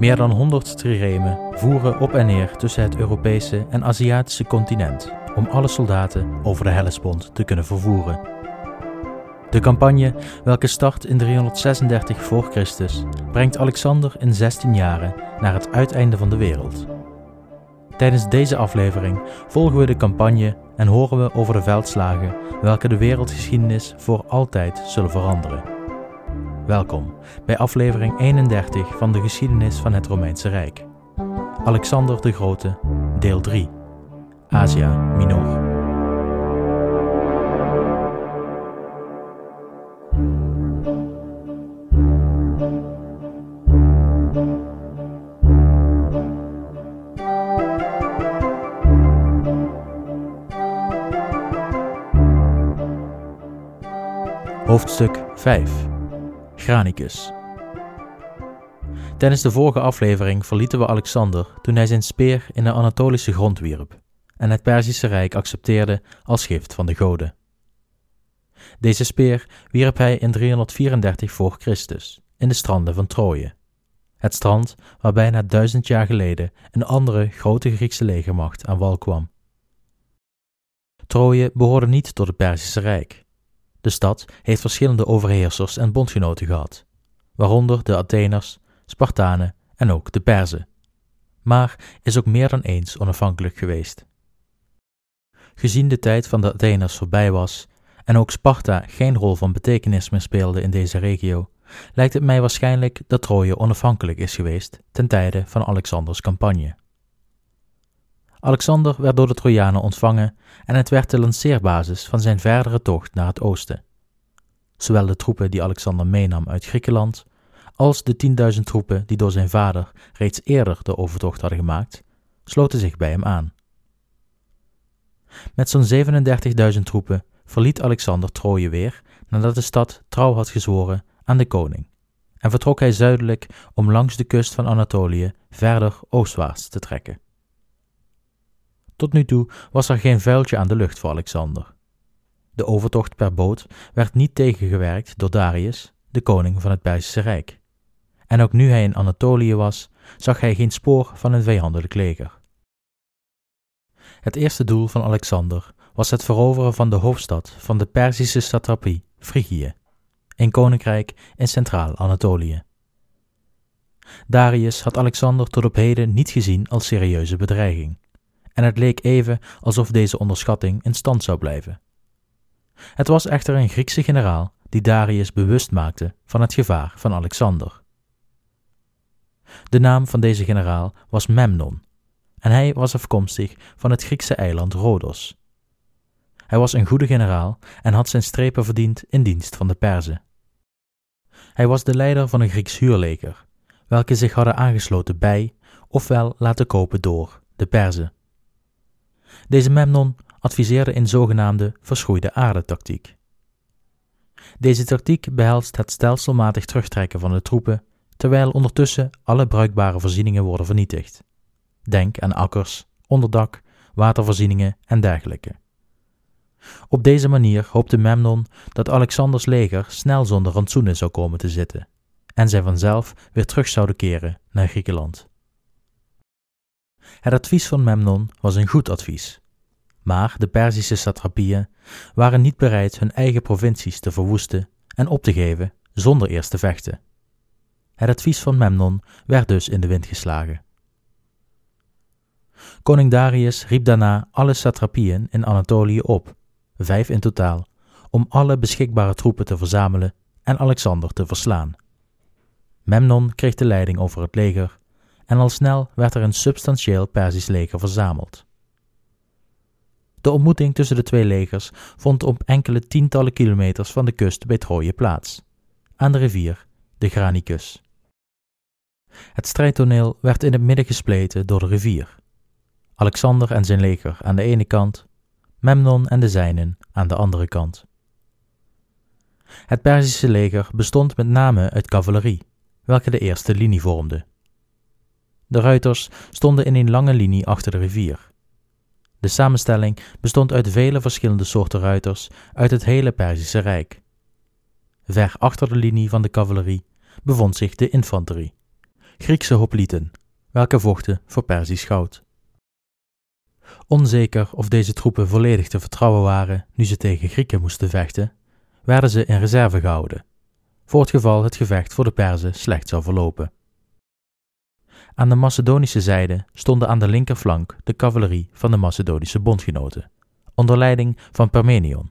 Meer dan 100 triremen voeren op en neer tussen het Europese en Aziatische continent om alle soldaten over de Hellespont te kunnen vervoeren. De campagne, welke start in 336 voor Christus, brengt Alexander in 16 jaren naar het uiteinde van de wereld. Tijdens deze aflevering volgen we de campagne en horen we over de veldslagen welke de wereldgeschiedenis voor altijd zullen veranderen. Welkom bij aflevering 31 van de geschiedenis van het Romeinse Rijk. Alexander de Grote, deel 3. Asia Minor. Hoofdstuk 5 Granicus Tijdens de vorige aflevering verlieten we Alexander toen hij zijn speer in de Anatolische grond wierp en het Perzische Rijk accepteerde als gift van de goden. Deze speer wierp hij in 334 voor Christus in de stranden van Troje, het strand waar bijna duizend jaar geleden een andere grote Griekse legermacht aan wal kwam. Troje behoorde niet tot het Perzische Rijk, de stad heeft verschillende overheersers en bondgenoten gehad, waaronder de Atheners, Spartanen en ook de Perzen, maar is ook meer dan eens onafhankelijk geweest. Gezien de tijd van de Atheners voorbij was en ook Sparta geen rol van betekenis meer speelde in deze regio, lijkt het mij waarschijnlijk dat Troje onafhankelijk is geweest ten tijde van Alexanders campagne. Alexander werd door de Trojanen ontvangen en het werd de lanceerbasis van zijn verdere tocht naar het oosten. Zowel de troepen die Alexander meenam uit Griekenland, als de 10.000 troepen die door zijn vader reeds eerder de overtocht hadden gemaakt, sloten zich bij hem aan. Met zo'n 37.000 troepen verliet Alexander Troje weer nadat de stad trouw had gezworen aan de koning, en vertrok hij zuidelijk om langs de kust van Anatolië verder oostwaarts te trekken. Tot nu toe was er geen vuiltje aan de lucht voor Alexander. De overtocht per boot werd niet tegengewerkt door Darius, de koning van het Perzische Rijk. En ook nu hij in Anatolië was, zag hij geen spoor van een vijandelijk leger. Het eerste doel van Alexander was het veroveren van de hoofdstad van de Perzische satrapie, Frigië, een koninkrijk in Centraal-Anatolië. Darius had Alexander tot op heden niet gezien als serieuze bedreiging en het leek even alsof deze onderschatting in stand zou blijven. Het was echter een Griekse generaal die Darius bewust maakte van het gevaar van Alexander. De naam van deze generaal was Memnon, en hij was afkomstig van het Griekse eiland Rhodos. Hij was een goede generaal en had zijn strepen verdiend in dienst van de Perzen. Hij was de leider van een Grieks huurleger, welke zich hadden aangesloten bij, ofwel laten kopen door, de Perzen. Deze Memnon adviseerde in zogenaamde verschroeide aarde-tactiek. Deze tactiek behelst het stelselmatig terugtrekken van de troepen, terwijl ondertussen alle bruikbare voorzieningen worden vernietigd. Denk aan akkers, onderdak, watervoorzieningen en dergelijke. Op deze manier hoopte Memnon dat Alexanders leger snel zonder rantsoenen zou komen te zitten en zij vanzelf weer terug zouden keren naar Griekenland. Het advies van Memnon was een goed advies, maar de Perzische satrapieën waren niet bereid hun eigen provincies te verwoesten en op te geven zonder eerst te vechten. Het advies van Memnon werd dus in de wind geslagen. Koning Darius riep daarna alle satrapieën in Anatolië op, vijf in totaal, om alle beschikbare troepen te verzamelen en Alexander te verslaan. Memnon kreeg de leiding over het leger en al snel werd er een substantieel Persisch leger verzameld. De ontmoeting tussen de twee legers vond op enkele tientallen kilometers van de kust bij Troje plaats, aan de rivier de Granicus. Het strijdtoneel werd in het midden gespleten door de rivier. Alexander en zijn leger aan de ene kant, Memnon en de zijnen aan de andere kant. Het Perzische leger bestond met name uit cavalerie, welke de eerste linie vormde. De ruiters stonden in een lange linie achter de rivier. De samenstelling bestond uit vele verschillende soorten ruiters uit het hele Perzische Rijk. Ver achter de linie van de cavalerie bevond zich de infanterie, Griekse hoplieten, welke vochten voor Persisch goud. Onzeker of deze troepen volledig te vertrouwen waren nu ze tegen Grieken moesten vechten, werden ze in reserve gehouden, voor het geval het gevecht voor de Perzen slecht zou verlopen. Aan de Macedonische zijde stonden aan de linkerflank de cavalerie van de Macedonische bondgenoten, onder leiding van Parmenion.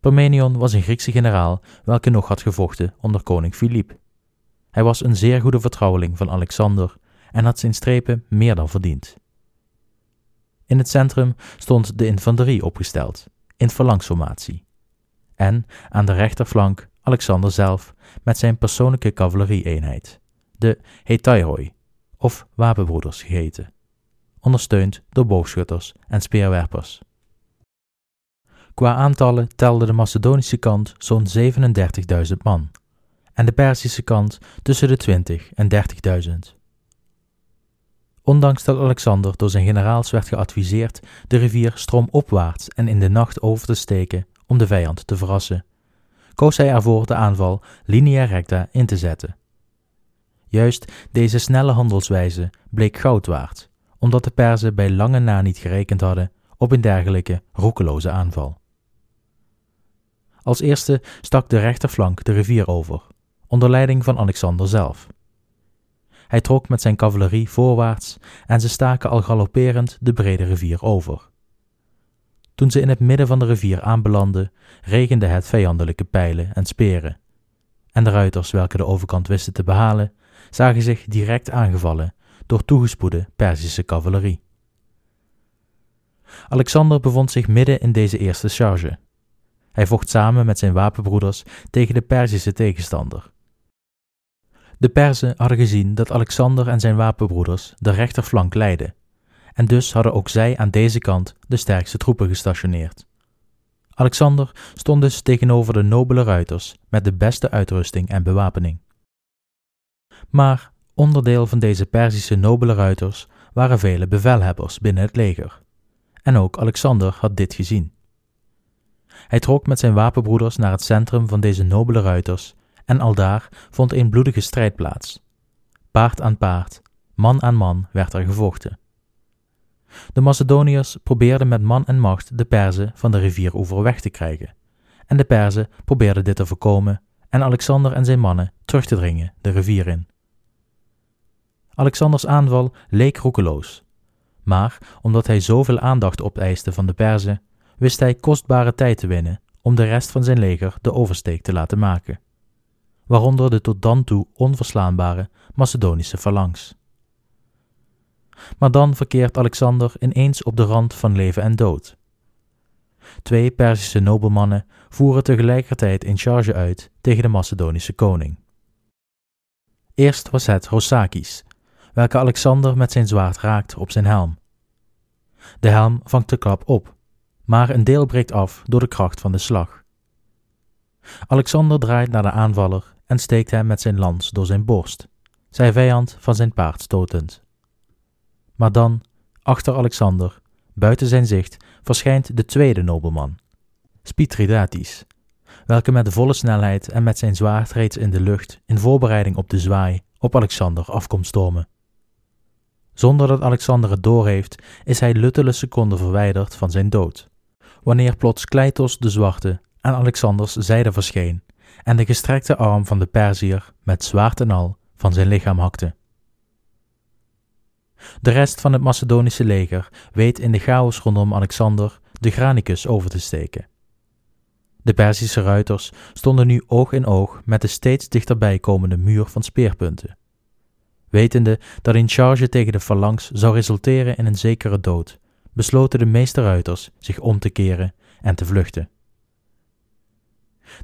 Parmenion was een Griekse generaal welke nog had gevochten onder koning Filip. Hij was een zeer goede vertrouweling van Alexander en had zijn strepen meer dan verdiend. In het centrum stond de infanterie opgesteld, in phalanxformatie. En aan de rechterflank Alexander zelf met zijn persoonlijke cavalerie-eenheid, de Hetairoi, of wapenbroeders geheten, ondersteund door boogschutters en speerwerpers. Qua aantallen telde de Macedonische kant zo'n 37.000 man en de Perzische kant tussen de 20 en 30.000. Ondanks dat Alexander door zijn generaals werd geadviseerd de rivier stroomopwaarts en in de nacht over te steken om de vijand te verrassen, koos hij ervoor de aanval linea recta in te zetten. Juist deze snelle handelswijze bleek goud waard, omdat de Perzen bij lange na niet gerekend hadden op een dergelijke roekeloze aanval. Als eerste stak de rechterflank de rivier over, onder leiding van Alexander zelf. Hij trok met zijn cavalerie voorwaarts en ze staken al galopperend de brede rivier over. Toen ze in het midden van de rivier aanbelanden, regende het vijandelijke pijlen en speren. En de ruiters, welke de overkant wisten te behalen, zagen zich direct aangevallen door toegespoede Perzische cavalerie. Alexander bevond zich midden in deze eerste charge. Hij vocht samen met zijn wapenbroeders tegen de Perzische tegenstander. De Perzen hadden gezien dat Alexander en zijn wapenbroeders de rechterflank leidden, en dus hadden ook zij aan deze kant de sterkste troepen gestationeerd. Alexander stond dus tegenover de nobele ruiters met de beste uitrusting en bewapening. Maar onderdeel van deze Perzische nobele ruiters waren vele bevelhebbers binnen het leger, en ook Alexander had dit gezien. Hij trok met zijn wapenbroeders naar het centrum van deze nobele ruiters en aldaar vond een bloedige strijd plaats. Paard aan paard, man aan man werd er gevochten. De Macedoniërs probeerden met man en macht de Perzen van de rivieroever weg te krijgen, en de Perzen probeerden dit te voorkomen en Alexander en zijn mannen terug te dringen de rivier in. Alexanders aanval leek roekeloos, maar omdat hij zoveel aandacht opeiste van de Perzen, wist hij kostbare tijd te winnen om de rest van zijn leger de oversteek te laten maken waaronder de tot dan toe onverslaanbare Macedonische phalanx. Maar dan verkeert Alexander ineens op de rand van leven en dood. Twee Perzische nobelmannen voeren tegelijkertijd een charge uit tegen de Macedonische koning. Eerst was het Rosakis, welke Alexander met zijn zwaard raakt op zijn helm. De helm vangt de klap op, maar een deel breekt af door de kracht van de slag. Alexander draait naar de aanvaller en steekt hem met zijn lans door zijn borst, zijn vijand van zijn paard stotend. Maar dan, achter Alexander, buiten zijn zicht, verschijnt de tweede nobelman, Spitridatis, welke met volle snelheid en met zijn zwaard reeds in de lucht, in voorbereiding op de zwaai, op Alexander afkomt stormen. Zonder dat Alexander het doorheeft, is hij luttele seconden verwijderd van zijn dood. Wanneer plots Kleitos de Zwarte aan Alexanders zijde verscheen en de gestrekte arm van de Perzier met zwaard en al van zijn lichaam hakte. De rest van het Macedonische leger weet in de chaos rondom Alexander de Granicus over te steken. De Perzische ruiters stonden nu oog in oog met de steeds dichterbij komende muur van speerpunten. Wetende dat een charge tegen de phalanx zou resulteren in een zekere dood, besloten de meeste ruiters zich om te keren en te vluchten.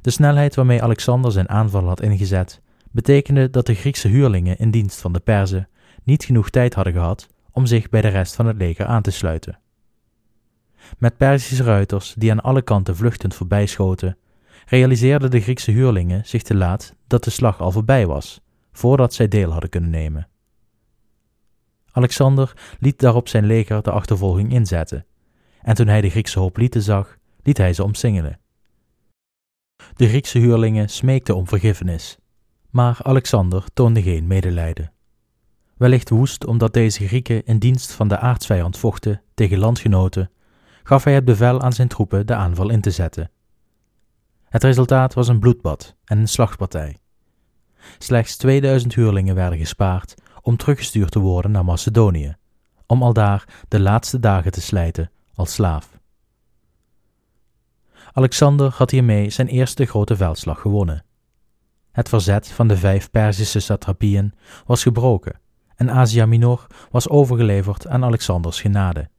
De snelheid waarmee Alexander zijn aanval had ingezet, betekende dat de Griekse huurlingen in dienst van de Perzen niet genoeg tijd hadden gehad om zich bij de rest van het leger aan te sluiten. Met Perzische ruiters die aan alle kanten vluchtend voorbijschoten, realiseerden de Griekse huurlingen zich te laat dat de slag al voorbij was, voordat zij deel hadden kunnen nemen. Alexander liet daarop zijn leger de achtervolging inzetten, en toen hij de Griekse hoplieten zag, liet hij ze omsingelen. De Griekse huurlingen smeekten om vergiffenis, Maar Alexander toonde geen medelijden. Wellicht woest omdat deze Grieken in dienst van de aartsvijand vochten tegen landgenoten, gaf hij het bevel aan zijn troepen de aanval in te zetten. Het resultaat was een bloedbad en een slachtpartij. Slechts 2000 huurlingen werden gespaard om teruggestuurd te worden naar Macedonië, om aldaar de laatste dagen te slijten als slaaf. Alexander had hiermee zijn eerste grote veldslag gewonnen. Het verzet van de vijf Perzische satrapieën was gebroken en Asia Minor was overgeleverd aan Alexanders genade.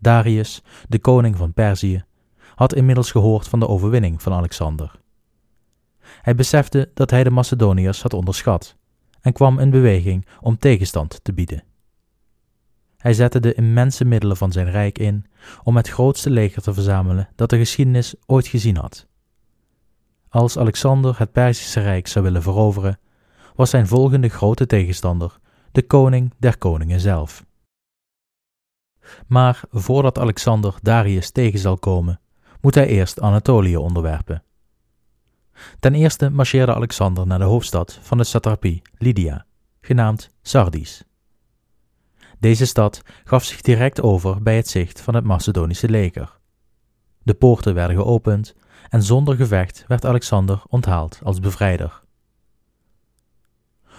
Darius, de koning van Perzië, had inmiddels gehoord van de overwinning van Alexander. Hij besefte dat hij de Macedoniërs had onderschat en kwam in beweging om tegenstand te bieden. Hij zette de immense middelen van zijn rijk in om het grootste leger te verzamelen dat de geschiedenis ooit gezien had. Als Alexander het Perzische Rijk zou willen veroveren, was zijn volgende grote tegenstander de koning der koningen zelf. Maar voordat Alexander Darius tegen zal komen, moet hij eerst Anatolië onderwerpen. Ten eerste marcheerde Alexander naar de hoofdstad van de satrapie, Lydia, genaamd Sardis. Deze stad gaf zich direct over bij het zicht van het Macedonische leger. De poorten werden geopend en zonder gevecht werd Alexander onthaald als bevrijder.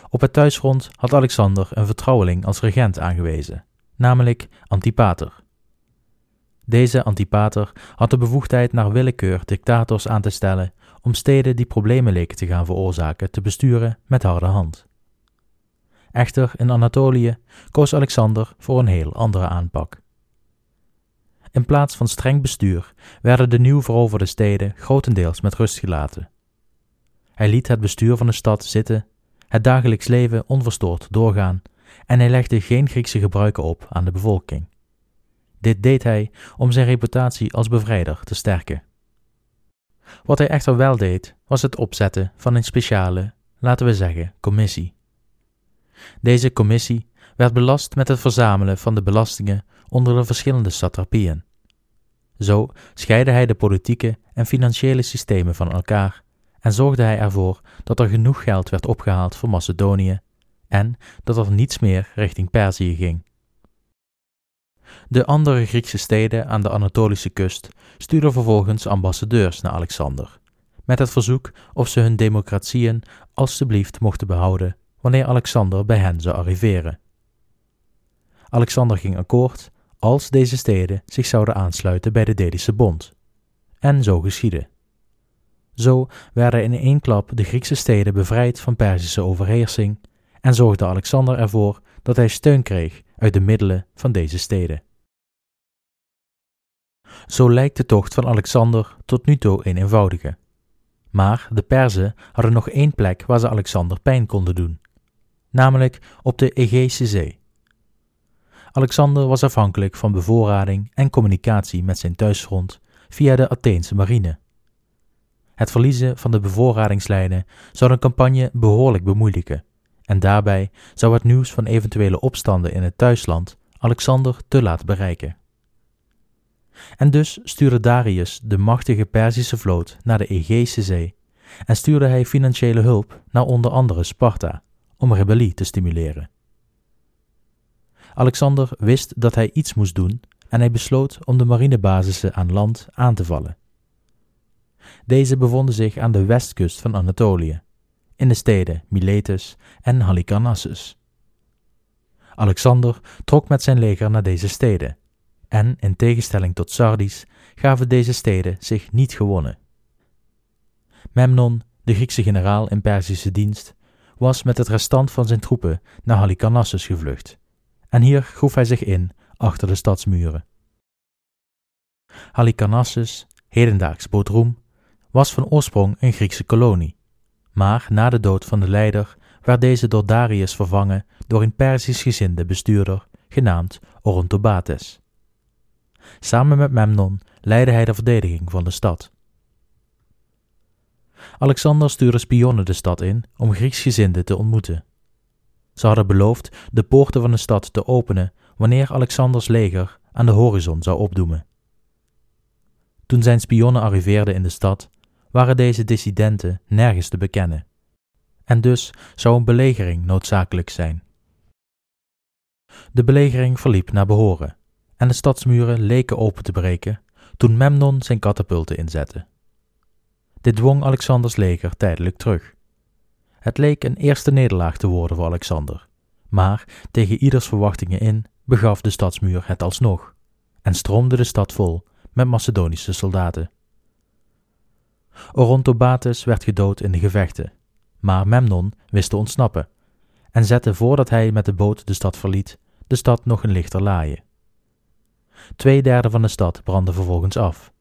Op het thuisfront had Alexander een vertrouweling als regent aangewezen, namelijk Antipater. Deze Antipater had de bevoegdheid naar willekeur dictators aan te stellen om steden die problemen leken te gaan veroorzaken te besturen met harde hand. Echter, in Anatolië koos Alexander voor een heel andere aanpak. In plaats van streng bestuur werden de nieuw veroverde steden grotendeels met rust gelaten. Hij liet het bestuur van de stad zitten, het dagelijks leven onverstoord doorgaan en hij legde geen Griekse gebruiken op aan de bevolking. Dit deed hij om zijn reputatie als bevrijder te sterken. Wat hij echter wel deed, was het opzetten van een speciale, laten we zeggen, commissie. Deze commissie werd belast met het verzamelen van de belastingen onder de verschillende satrapieën. Zo scheidde hij de politieke en financiële systemen van elkaar en zorgde hij ervoor dat er genoeg geld werd opgehaald voor Macedonië en dat er niets meer richting Perzië ging. De andere Griekse steden aan de Anatolische kust stuurden vervolgens ambassadeurs naar Alexander, met het verzoek of ze hun democratieën alstublieft mochten behouden wanneer Alexander bij hen zou arriveren. Alexander ging akkoord als deze steden zich zouden aansluiten bij de Dedische Bond. En zo geschiedde. Zo werden in één klap de Griekse steden bevrijd van Perzische overheersing en zorgde Alexander ervoor dat hij steun kreeg uit de middelen van deze steden. Zo lijkt de tocht van Alexander tot nu toe een eenvoudige. Maar de Perzen hadden nog één plek waar ze Alexander pijn konden doen, namelijk op de Egeïsche Zee. Alexander was afhankelijk van bevoorrading en communicatie met zijn thuisfront via de Atheense marine. Het verliezen van de bevoorradingslijnen zou een campagne behoorlijk bemoeilijken, en daarbij zou het nieuws van eventuele opstanden in het thuisland Alexander te laat bereiken. En dus stuurde Darius de machtige Perzische vloot naar de Egeïsche Zee en stuurde hij financiële hulp naar onder andere Sparta om rebellie te stimuleren. Alexander wist dat hij iets moest doen en hij besloot om de marinebasissen aan land aan te vallen. Deze bevonden zich aan de westkust van Anatolië, in de steden Miletus en Halicarnassus. Alexander trok met zijn leger naar deze steden, en in tegenstelling tot Sardis gaven deze steden zich niet gewonnen. Memnon, de Griekse generaal in Perzische dienst, was met het restant van zijn troepen naar Halicarnassus gevlucht, en hier groef hij zich in achter de stadsmuren. Halicarnassus, hedendaags Bodrum, was van oorsprong een Griekse kolonie, maar na de dood van de leider werd deze door Darius vervangen door een Perzisch gezinde bestuurder genaamd Orontobates. Samen met Memnon leidde hij de verdediging van de stad. Alexander stuurde spionnen de stad in om Grieksgezinden te ontmoeten. Ze hadden beloofd de poorten van de stad te openen wanneer Alexanders leger aan de horizon zou opdoemen. Toen zijn spionnen arriveerden in de stad, waren deze dissidenten nergens te bekennen. en dus zou een belegering noodzakelijk zijn. De belegering verliep naar behoren en de stadsmuren leken open te breken toen Memnon zijn katapulten inzette. Dit dwong Alexanders leger tijdelijk terug. Het leek een eerste nederlaag te worden voor Alexander, maar tegen ieders verwachtingen in begaf de stadsmuur het alsnog en stroomde de stad vol met Macedonische soldaten. Orontobates werd gedood in de gevechten, maar Memnon wist te ontsnappen en zette voordat hij met de boot de stad verliet, de stad nog een lichter laaien. Twee derde van de stad brandde vervolgens af.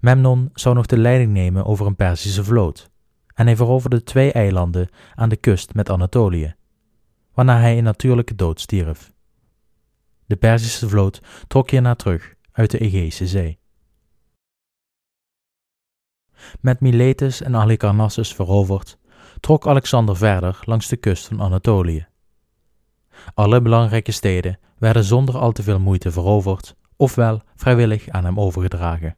Memnon zou nog de leiding nemen over een Perzische vloot, en hij veroverde twee eilanden aan de kust met Anatolië, waarna hij een natuurlijke dood stierf. De Perzische vloot trok hierna terug uit de Egeïsche Zee. Met Miletus en Halicarnassus veroverd, trok Alexander verder langs de kust van Anatolië. Alle belangrijke steden werden zonder al te veel moeite veroverd, ofwel vrijwillig aan hem overgedragen.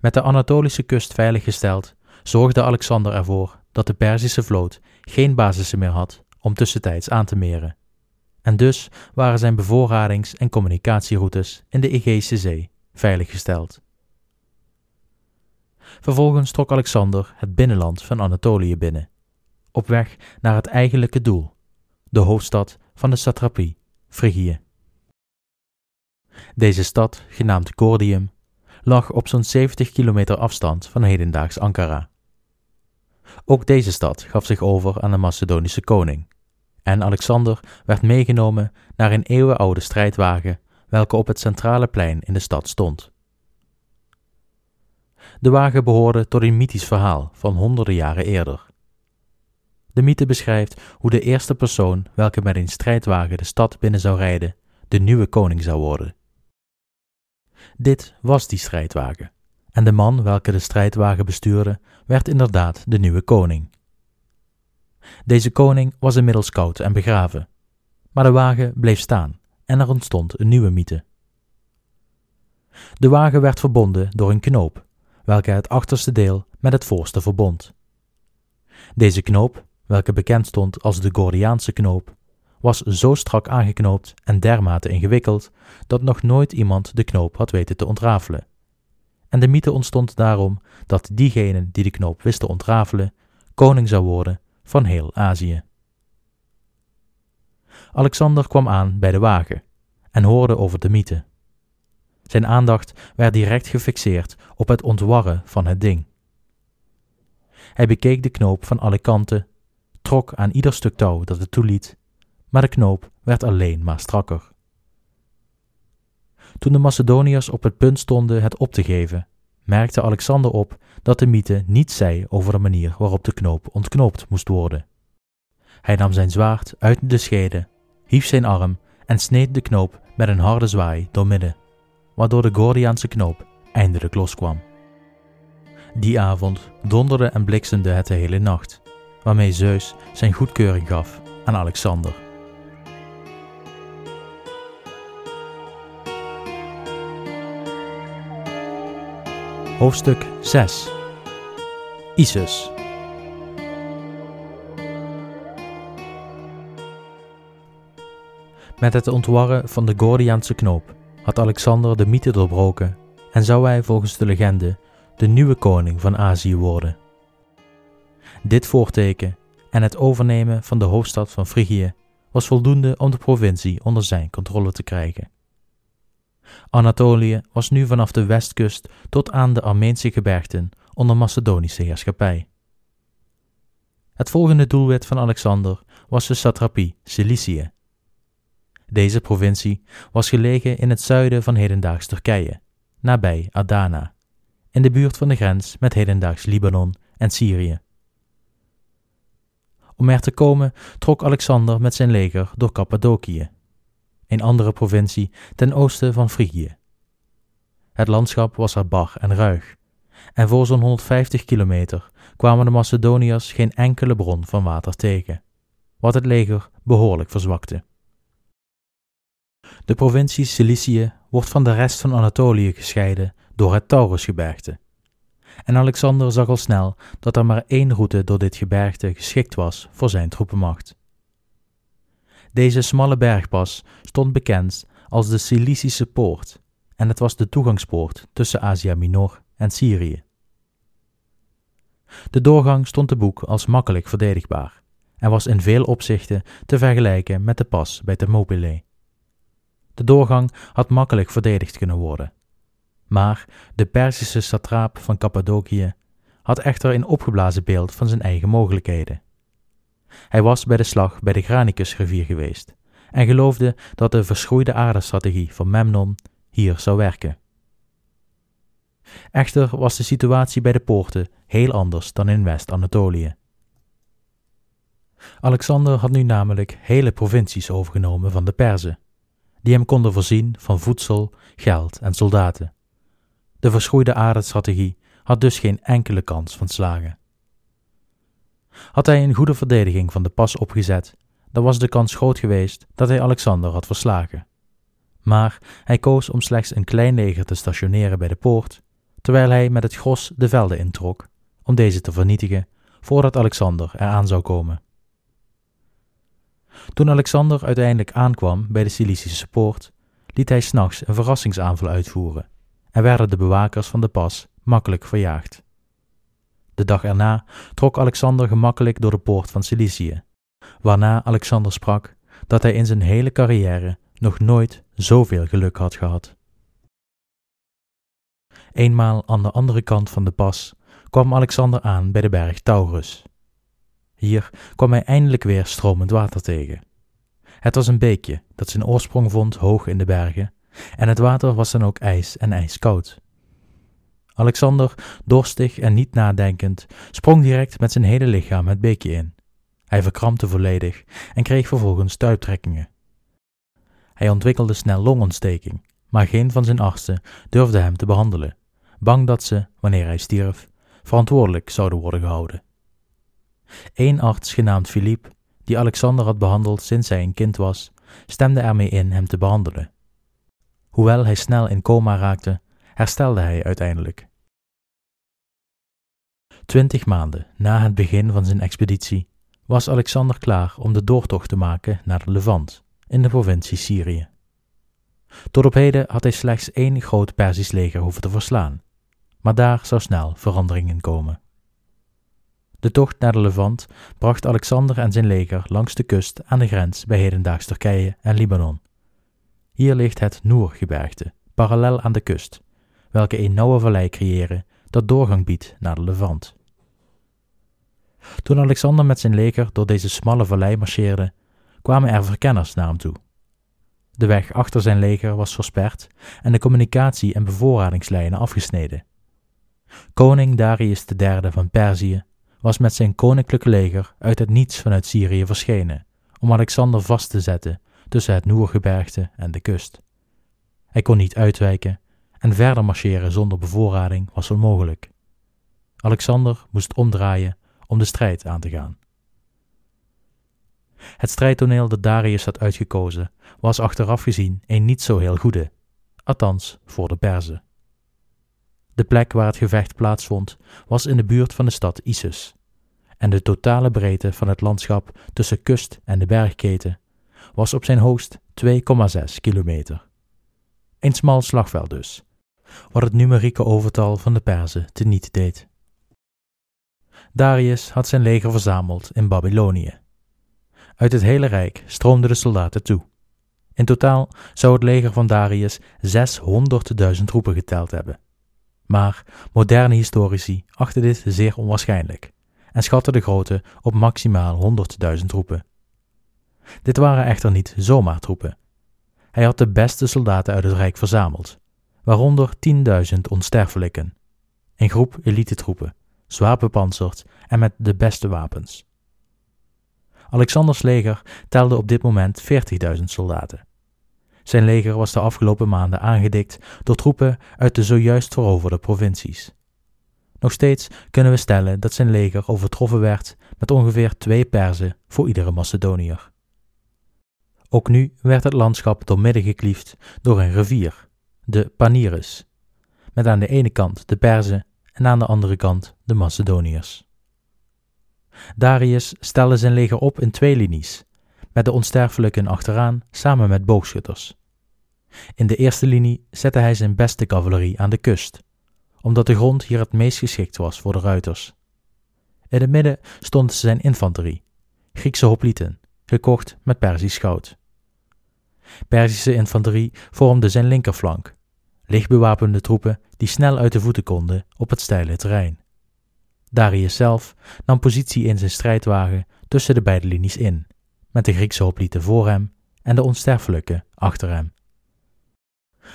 Met de Anatolische kust veiliggesteld, zorgde Alexander ervoor dat de Perzische vloot geen basissen meer had om tussentijds aan te meren. En dus waren zijn bevoorradings- en communicatieroutes in de Egeïsche Zee veiliggesteld. Vervolgens trok Alexander het binnenland van Anatolië binnen, op weg naar het eigenlijke doel, de hoofdstad van de satrapie, Frigië. Deze stad, genaamd Cordium, lag op zo'n 70 kilometer afstand van hedendaags Ankara. Ook deze stad gaf zich over aan de Macedonische koning, en Alexander werd meegenomen naar een eeuwenoude strijdwagen welke op het centrale plein in de stad stond. De wagen behoorde tot een mythisch verhaal van honderden jaren eerder. De mythe beschrijft hoe de eerste persoon welke met een strijdwagen de stad binnen zou rijden, de nieuwe koning zou worden. Dit was die strijdwagen, en de man welke de strijdwagen bestuurde, werd inderdaad de nieuwe koning. Deze koning was inmiddels koud en begraven, maar de wagen bleef staan en er ontstond een nieuwe mythe. De wagen werd verbonden door een knoop, welke het achterste deel met het voorste verbond. Deze knoop, welke bekend stond als de Gordiaanse knoop, was zo strak aangeknoopt en dermate ingewikkeld dat nog nooit iemand de knoop had weten te ontrafelen. En de mythe ontstond daarom dat diegene die de knoop wist te ontrafelen, koning zou worden van heel Azië. Alexander kwam aan bij de wagen en hoorde over de mythe. Zijn aandacht werd direct gefixeerd op het ontwarren van het ding. Hij bekeek de knoop van alle kanten, trok aan ieder stuk touw dat het toeliet, maar de knoop werd alleen maar strakker. Toen de Macedoniërs op het punt stonden het op te geven, merkte Alexander op dat de mythe niets zei over de manier waarop de knoop ontknoopt moest worden. Hij nam zijn zwaard uit de schede, hief zijn arm en sneed de knoop met een harde zwaai doormidden, waardoor de Gordiaanse knoop eindelijk loskwam. Die avond donderde en bliksemde het de hele nacht, waarmee Zeus zijn goedkeuring gaf aan Alexander. Hoofdstuk 6 Isis Met het ontwarren van de Gordiaanse knoop had Alexander de mythe doorbroken en zou hij volgens de legende de nieuwe koning van Azië worden. Dit voorteken en het overnemen van de hoofdstad van Frigië was voldoende om de provincie onder zijn controle te krijgen. Anatolië was nu vanaf de westkust tot aan de Armeense gebergten onder Macedonische heerschappij. Het volgende doelwit van Alexander was de satrapie Cilicië. Deze provincie was gelegen in het zuiden van hedendaags Turkije, nabij Adana, in de buurt van de grens met hedendaags Libanon en Syrië. Om er te komen trok Alexander met zijn leger door Cappadocië, een andere provincie ten oosten van Frigië. Het landschap was er bar en ruig, en voor zo'n 150 kilometer kwamen de Macedoniërs geen enkele bron van water tegen, wat het leger behoorlijk verzwakte. De provincie Cilicië wordt van de rest van Anatolië gescheiden door het Taurusgebergte. en Alexander zag al snel dat er maar één route door dit gebergte geschikt was voor zijn troepenmacht. Deze smalle bergpas stond bekend als de Cilicische Poort en het was de toegangspoort tussen Asia Minor en Syrië. De doorgang stond te boek als makkelijk verdedigbaar en was in veel opzichten te vergelijken met de pas bij Thermopylae. De doorgang had makkelijk verdedigd kunnen worden. Maar de Perzische satraap van Cappadocië had echter een opgeblazen beeld van zijn eigen mogelijkheden. Hij was bij de slag bij de Granicusrivier geweest en geloofde dat de verschroeide aardestrategie van Memnon hier zou werken. Echter was de situatie bij de poorten heel anders dan in West-Anatolië. Alexander had nu namelijk hele provincies overgenomen van de Perzen, die hem konden voorzien van voedsel, geld en soldaten. De verschroeide aardstrategie had dus geen enkele kans van slagen. Had hij een goede verdediging van de pas opgezet, dan was de kans groot geweest dat hij Alexander had verslagen. Maar hij koos om slechts een klein leger te stationeren bij de poort, terwijl hij met het gros de velden introk, om deze te vernietigen voordat Alexander eraan zou komen. Toen Alexander uiteindelijk aankwam bij de Cilicische poort, liet hij s'nachts een verrassingsaanval uitvoeren en werden de bewakers van de pas makkelijk verjaagd. De dag erna trok Alexander gemakkelijk door de poort van Cilicië, waarna Alexander sprak dat hij in zijn hele carrière nog nooit zoveel geluk had gehad. Eenmaal aan de andere kant van de pas kwam Alexander aan bij de berg Taurus. Hier kwam hij eindelijk weer stromend water tegen. Het was een beekje dat zijn oorsprong vond hoog in de bergen, en het water was dan ook ijs en ijskoud. Alexander, dorstig en niet nadenkend, sprong direct met zijn hele lichaam het beekje in. Hij verkrampte volledig en kreeg vervolgens stuiptrekkingen. Hij ontwikkelde snel longontsteking, maar geen van zijn artsen durfde hem te behandelen, bang dat ze, wanneer hij stierf, verantwoordelijk zouden worden gehouden. Eén arts genaamd Philippe, die Alexander had behandeld sinds hij een kind was, stemde ermee in hem te behandelen. Hoewel hij snel in coma raakte, herstelde hij uiteindelijk. Twintig maanden na het begin van zijn expeditie was Alexander klaar om de doortocht te maken naar de Levant in de provincie Syrië. Tot op heden had hij slechts één groot Persisch leger hoeven te verslaan, maar daar zou snel verandering in komen. De tocht naar de Levant bracht Alexander en zijn leger langs de kust aan de grens bij hedendaags Turkije en Libanon. Hier ligt het Noergebergte, parallel aan de kust, welke een nauwe vallei creëren dat doorgang biedt naar de Levant. Toen Alexander met zijn leger door deze smalle vallei marcheerde, kwamen er verkenners naar hem toe. De weg achter zijn leger was versperd en de communicatie- en bevoorradingslijnen afgesneden. Koning Darius III van Perzië was met zijn koninklijke leger uit het niets vanuit Syrië verschenen om Alexander vast te zetten tussen het Noergebergte en de kust. Hij kon niet uitwijken en verder marcheren zonder bevoorrading was onmogelijk. Alexander moest omdraaien om de strijd aan te gaan. Het strijdtoneel dat Darius had uitgekozen was achteraf gezien een niet zo heel goede, althans voor de Perzen. De plek waar het gevecht plaatsvond was in de buurt van de stad Issus, en de totale breedte van het landschap tussen kust en de bergketen was op zijn hoogst 2,6 kilometer. Een smal slagveld dus, wat het numerieke overtal van de Perzen teniet deed. Darius had zijn leger verzameld in Babylonië. Uit het hele rijk stroomden de soldaten toe. In totaal zou het leger van Darius 600.000 troepen geteld hebben. Maar moderne historici achten dit zeer onwaarschijnlijk en schatten de grootte op maximaal 100.000 troepen. Dit waren echter niet zomaar troepen. Hij had de beste soldaten uit het Rijk verzameld, waaronder 10.000 onsterfelijken, een groep elitetroepen, zwaar bepanserd en met de beste wapens. Alexanders leger telde op dit moment 40.000 soldaten. Zijn leger was de afgelopen maanden aangedikt door troepen uit de zojuist veroverde provincies. Nog steeds kunnen we stellen dat zijn leger overtroffen werd met ongeveer twee Perzen voor iedere Macedoniër. Ook nu werd het landschap doormidden gekliefd door een rivier, de Panirus, met aan de ene kant de Perzen en aan de andere kant de Macedoniërs. Darius stelde zijn leger op in twee linies, met de onsterfelijken achteraan samen met boogschutters. In de eerste linie zette hij zijn beste cavalerie aan de kust, omdat de grond hier het meest geschikt was voor de ruiters. In het midden stond zijn infanterie, Griekse hoplieten, gekocht met Persisch goud. Perzische infanterie vormde zijn linkerflank, lichtbewapende troepen die snel uit de voeten konden op het steile terrein. Darius zelf nam positie in zijn strijdwagen tussen de beide linies in, met de Griekse hoplieten voor hem en de onsterfelijke achter hem.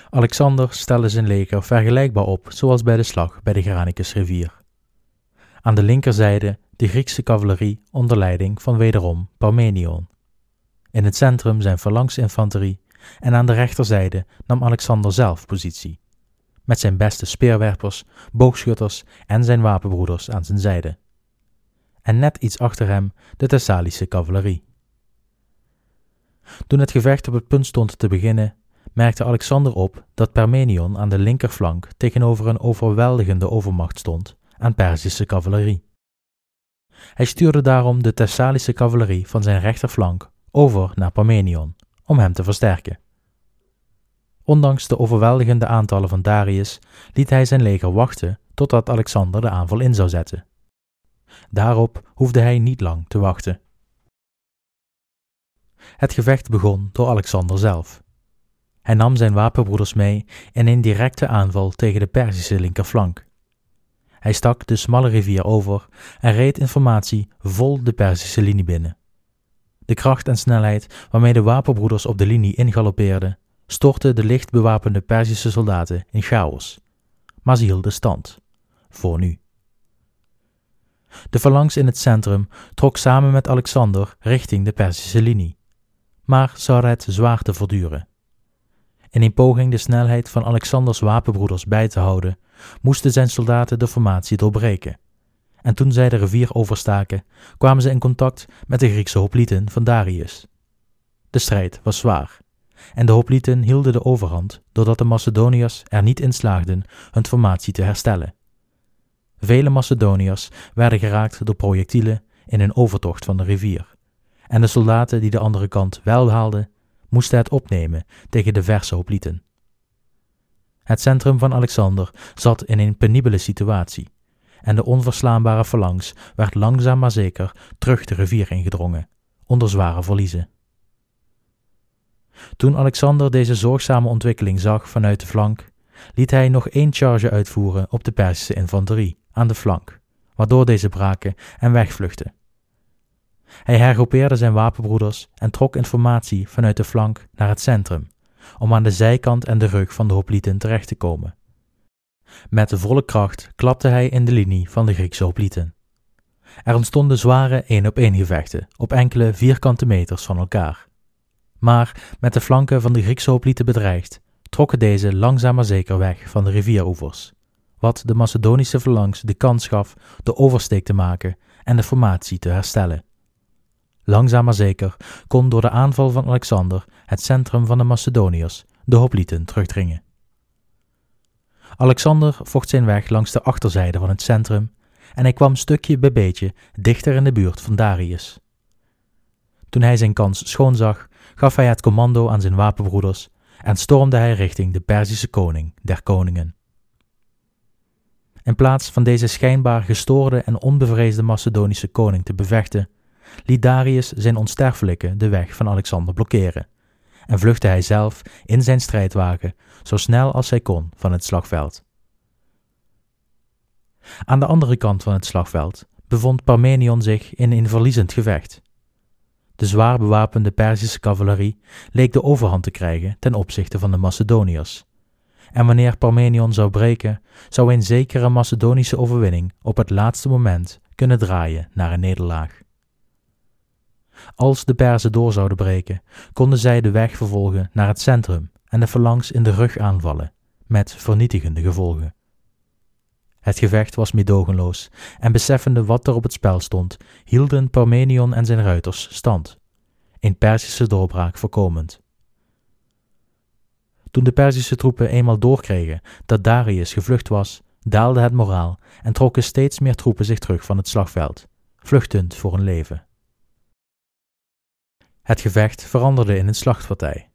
Alexander stelde zijn leger vergelijkbaar op zoals bij de slag bij de Granicusrivier. Aan de linkerzijde de Griekse cavalerie onder leiding van wederom Parmenion. In het centrum zijn phalanxinfanterie en aan de rechterzijde nam Alexander zelf positie, met zijn beste speerwerpers, boogschutters en zijn wapenbroeders aan zijn zijde. En net iets achter hem de Thessalische cavalerie. Toen het gevecht op het punt stond te beginnen, merkte Alexander op dat Parmenion aan de linkerflank tegenover een overweldigende overmacht stond aan Perzische cavalerie. Hij stuurde daarom de Thessalische cavalerie van zijn rechterflank over naar Parmenion om hem te versterken. Ondanks de overweldigende aantallen van Darius liet hij zijn leger wachten totdat Alexander de aanval in zou zetten. Daarop hoefde hij niet lang te wachten. Het gevecht begon door Alexander zelf. Hij nam zijn wapenbroeders mee in een directe aanval tegen de Perzische linkerflank. Hij stak de smalle rivier over en reed informatie vol de Perzische linie binnen. De kracht en snelheid waarmee de wapenbroeders op de linie ingaloppeerden, stortte de licht bewapende Perzische soldaten in chaos. Maar ze hielden stand. Voor nu. De phalanx in het centrum trok samen met Alexander richting de Perzische linie, maar zou het zwaar te verduren. In een poging de snelheid van Alexanders wapenbroeders bij te houden, moesten zijn soldaten de formatie doorbreken. En toen zij de rivier overstaken, kwamen ze in contact met de Griekse hoplieten van Darius. De strijd was zwaar, en de hoplieten hielden de overhand doordat de Macedoniërs er niet in slaagden hun formatie te herstellen. Vele Macedoniërs werden geraakt door projectielen in hun overtocht van de rivier, en de soldaten die de andere kant wel haalden, moesten het opnemen tegen de verse hoplieten. Het centrum van Alexander zat in een penibele situatie, en de onverslaanbare phalanx werd langzaam maar zeker terug de rivier ingedrongen, onder zware verliezen. Toen Alexander deze zorgzame ontwikkeling zag vanuit de flank, liet hij nog één charge uitvoeren op de Perzische infanterie aan de flank, waardoor deze braken en wegvluchtten. Hij hergroepeerde zijn wapenbroeders en trok informatie vanuit de flank naar het centrum, om aan de zijkant en de rug van de hoplieten terecht te komen. Met de volle kracht klapte hij in de linie van de Griekse hoplieten. Er ontstonden zware één-op-één gevechten op enkele vierkante meters van elkaar. Maar met de flanken van de Griekse hoplieten bedreigd, trokken deze langzaam maar zeker weg van de rivieroevers, wat de Macedonische phalanx de kans gaf de oversteek te maken en de formatie te herstellen. Langzaam maar zeker kon door de aanval van Alexander het centrum van de Macedoniërs, de hoplieten, terugdringen. Alexander vocht zijn weg langs de achterzijde van het centrum en hij kwam stukje bij beetje dichter in de buurt van Darius. Toen hij zijn kans schoonzag, gaf hij het commando aan zijn wapenbroeders en stormde hij richting de Perzische koning der koningen. In plaats van deze schijnbaar gestoorde en onbevreesde Macedonische koning te bevechten, liet Darius zijn onsterfelijke de weg van Alexander blokkeren en vluchtte hij zelf in zijn strijdwagen zo snel als hij kon van het slagveld. Aan de andere kant van het slagveld bevond Parmenion zich in een verliezend gevecht. De zwaar bewapende Perzische cavalerie leek de overhand te krijgen ten opzichte van de Macedoniërs. En wanneer Parmenion zou breken, zou een zekere Macedonische overwinning op het laatste moment kunnen draaien naar een nederlaag. Als de Perzen door zouden breken, konden zij de weg vervolgen naar het centrum en de phalanx in de rug aanvallen, met vernietigende gevolgen. Het gevecht was meedogenloos, en beseffende wat er op het spel stond, hielden Parmenion en zijn ruiters stand, een Perzische doorbraak voorkomend. Toen de Perzische troepen eenmaal doorkregen dat Darius gevlucht was, daalde het moraal en trokken steeds meer troepen zich terug van het slagveld, vluchtend voor hun leven. Het gevecht veranderde in een slachtpartij.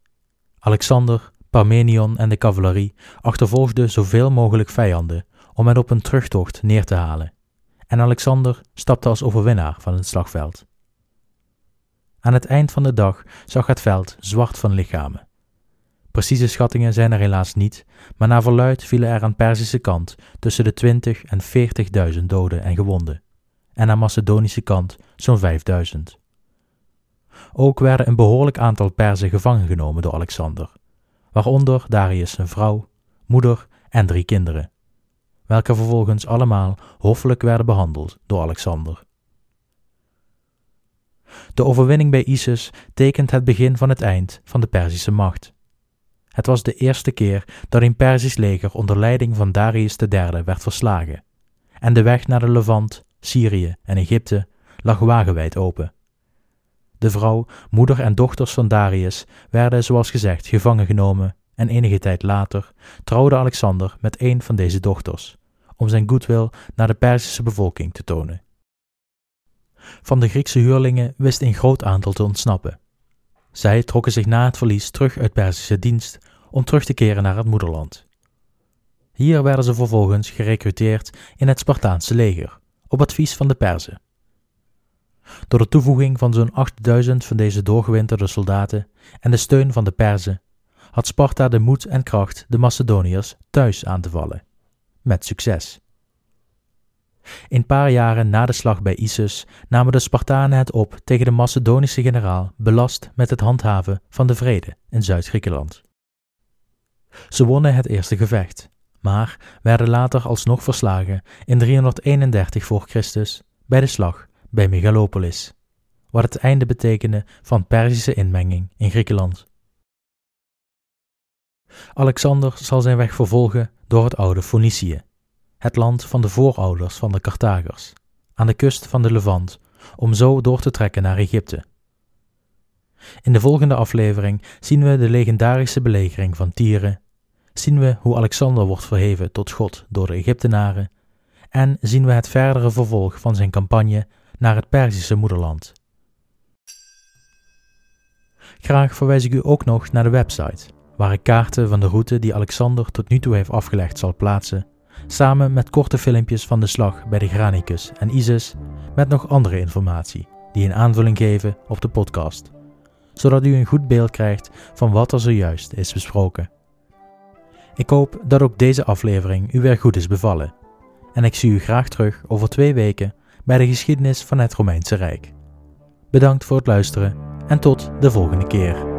Alexander, Parmenion en de cavalerie achtervolgden zoveel mogelijk vijanden om hen op een terugtocht neer te halen, en Alexander stapte als overwinnaar van het slagveld. Aan het eind van de dag zag het veld zwart van lichamen. Precieze schattingen zijn er helaas niet, maar naar verluid vielen er aan Perzische kant tussen de 20 en 40.000 doden en gewonden, en aan Macedonische kant zo'n 5000. Ook werden een behoorlijk aantal Perzen gevangen genomen door Alexander, waaronder Darius vrouw, moeder en drie kinderen, welke vervolgens allemaal hoffelijk werden behandeld door Alexander. De overwinning bij Isis tekent het begin van het eind van de Perzische macht. Het was de eerste keer dat een Perzisch leger onder leiding van Darius III werd verslagen, en de weg naar de Levant, Syrië en Egypte lag wagenwijd open. De vrouw, moeder en dochters van Darius werden, zoals gezegd, gevangen genomen en enige tijd later trouwde Alexander met een van deze dochters, om zijn goedwil naar de Perzische bevolking te tonen. Van de Griekse huurlingen wist een groot aantal te ontsnappen. Zij trokken zich na het verlies terug uit Perzische dienst om terug te keren naar het moederland. Hier werden ze vervolgens gerekruteerd in het Spartaanse leger, op advies van de Perzen. Door de toevoeging van zo'n 8000 van deze doorgewinterde soldaten en de steun van de Perzen had Sparta de moed en kracht de Macedoniërs thuis aan te vallen. Met succes. Een paar jaren na de slag bij Issus namen de Spartanen het op tegen de Macedonische generaal belast met het handhaven van de vrede in Zuid-Griekenland. Ze wonnen het eerste gevecht, maar werden later alsnog verslagen in 331 voor Christus bij de slag bij Megalopolis, wat het einde betekende van Perzische inmenging in Griekenland. Alexander zal zijn weg vervolgen door het oude Fonicië, het land van de voorouders van de Carthagers, aan de kust van de Levant, om zo door te trekken naar Egypte. In de volgende aflevering zien we de legendarische belegering van Tyre, zien we hoe Alexander wordt verheven tot God door de Egyptenaren en zien we het verdere vervolg van zijn campagne naar het Perzische moederland. Graag verwijs ik u ook nog naar de website, waar ik kaarten van de route die Alexander tot nu toe heeft afgelegd zal plaatsen, samen met korte filmpjes van de slag bij de Granicus en Isis, met nog andere informatie die een aanvulling geven op de podcast, zodat u een goed beeld krijgt van wat er zojuist is besproken. Ik hoop dat ook deze aflevering u weer goed is bevallen en ik zie u graag terug over twee weken bij de geschiedenis van het Romeinse Rijk. Bedankt voor het luisteren en tot de volgende keer.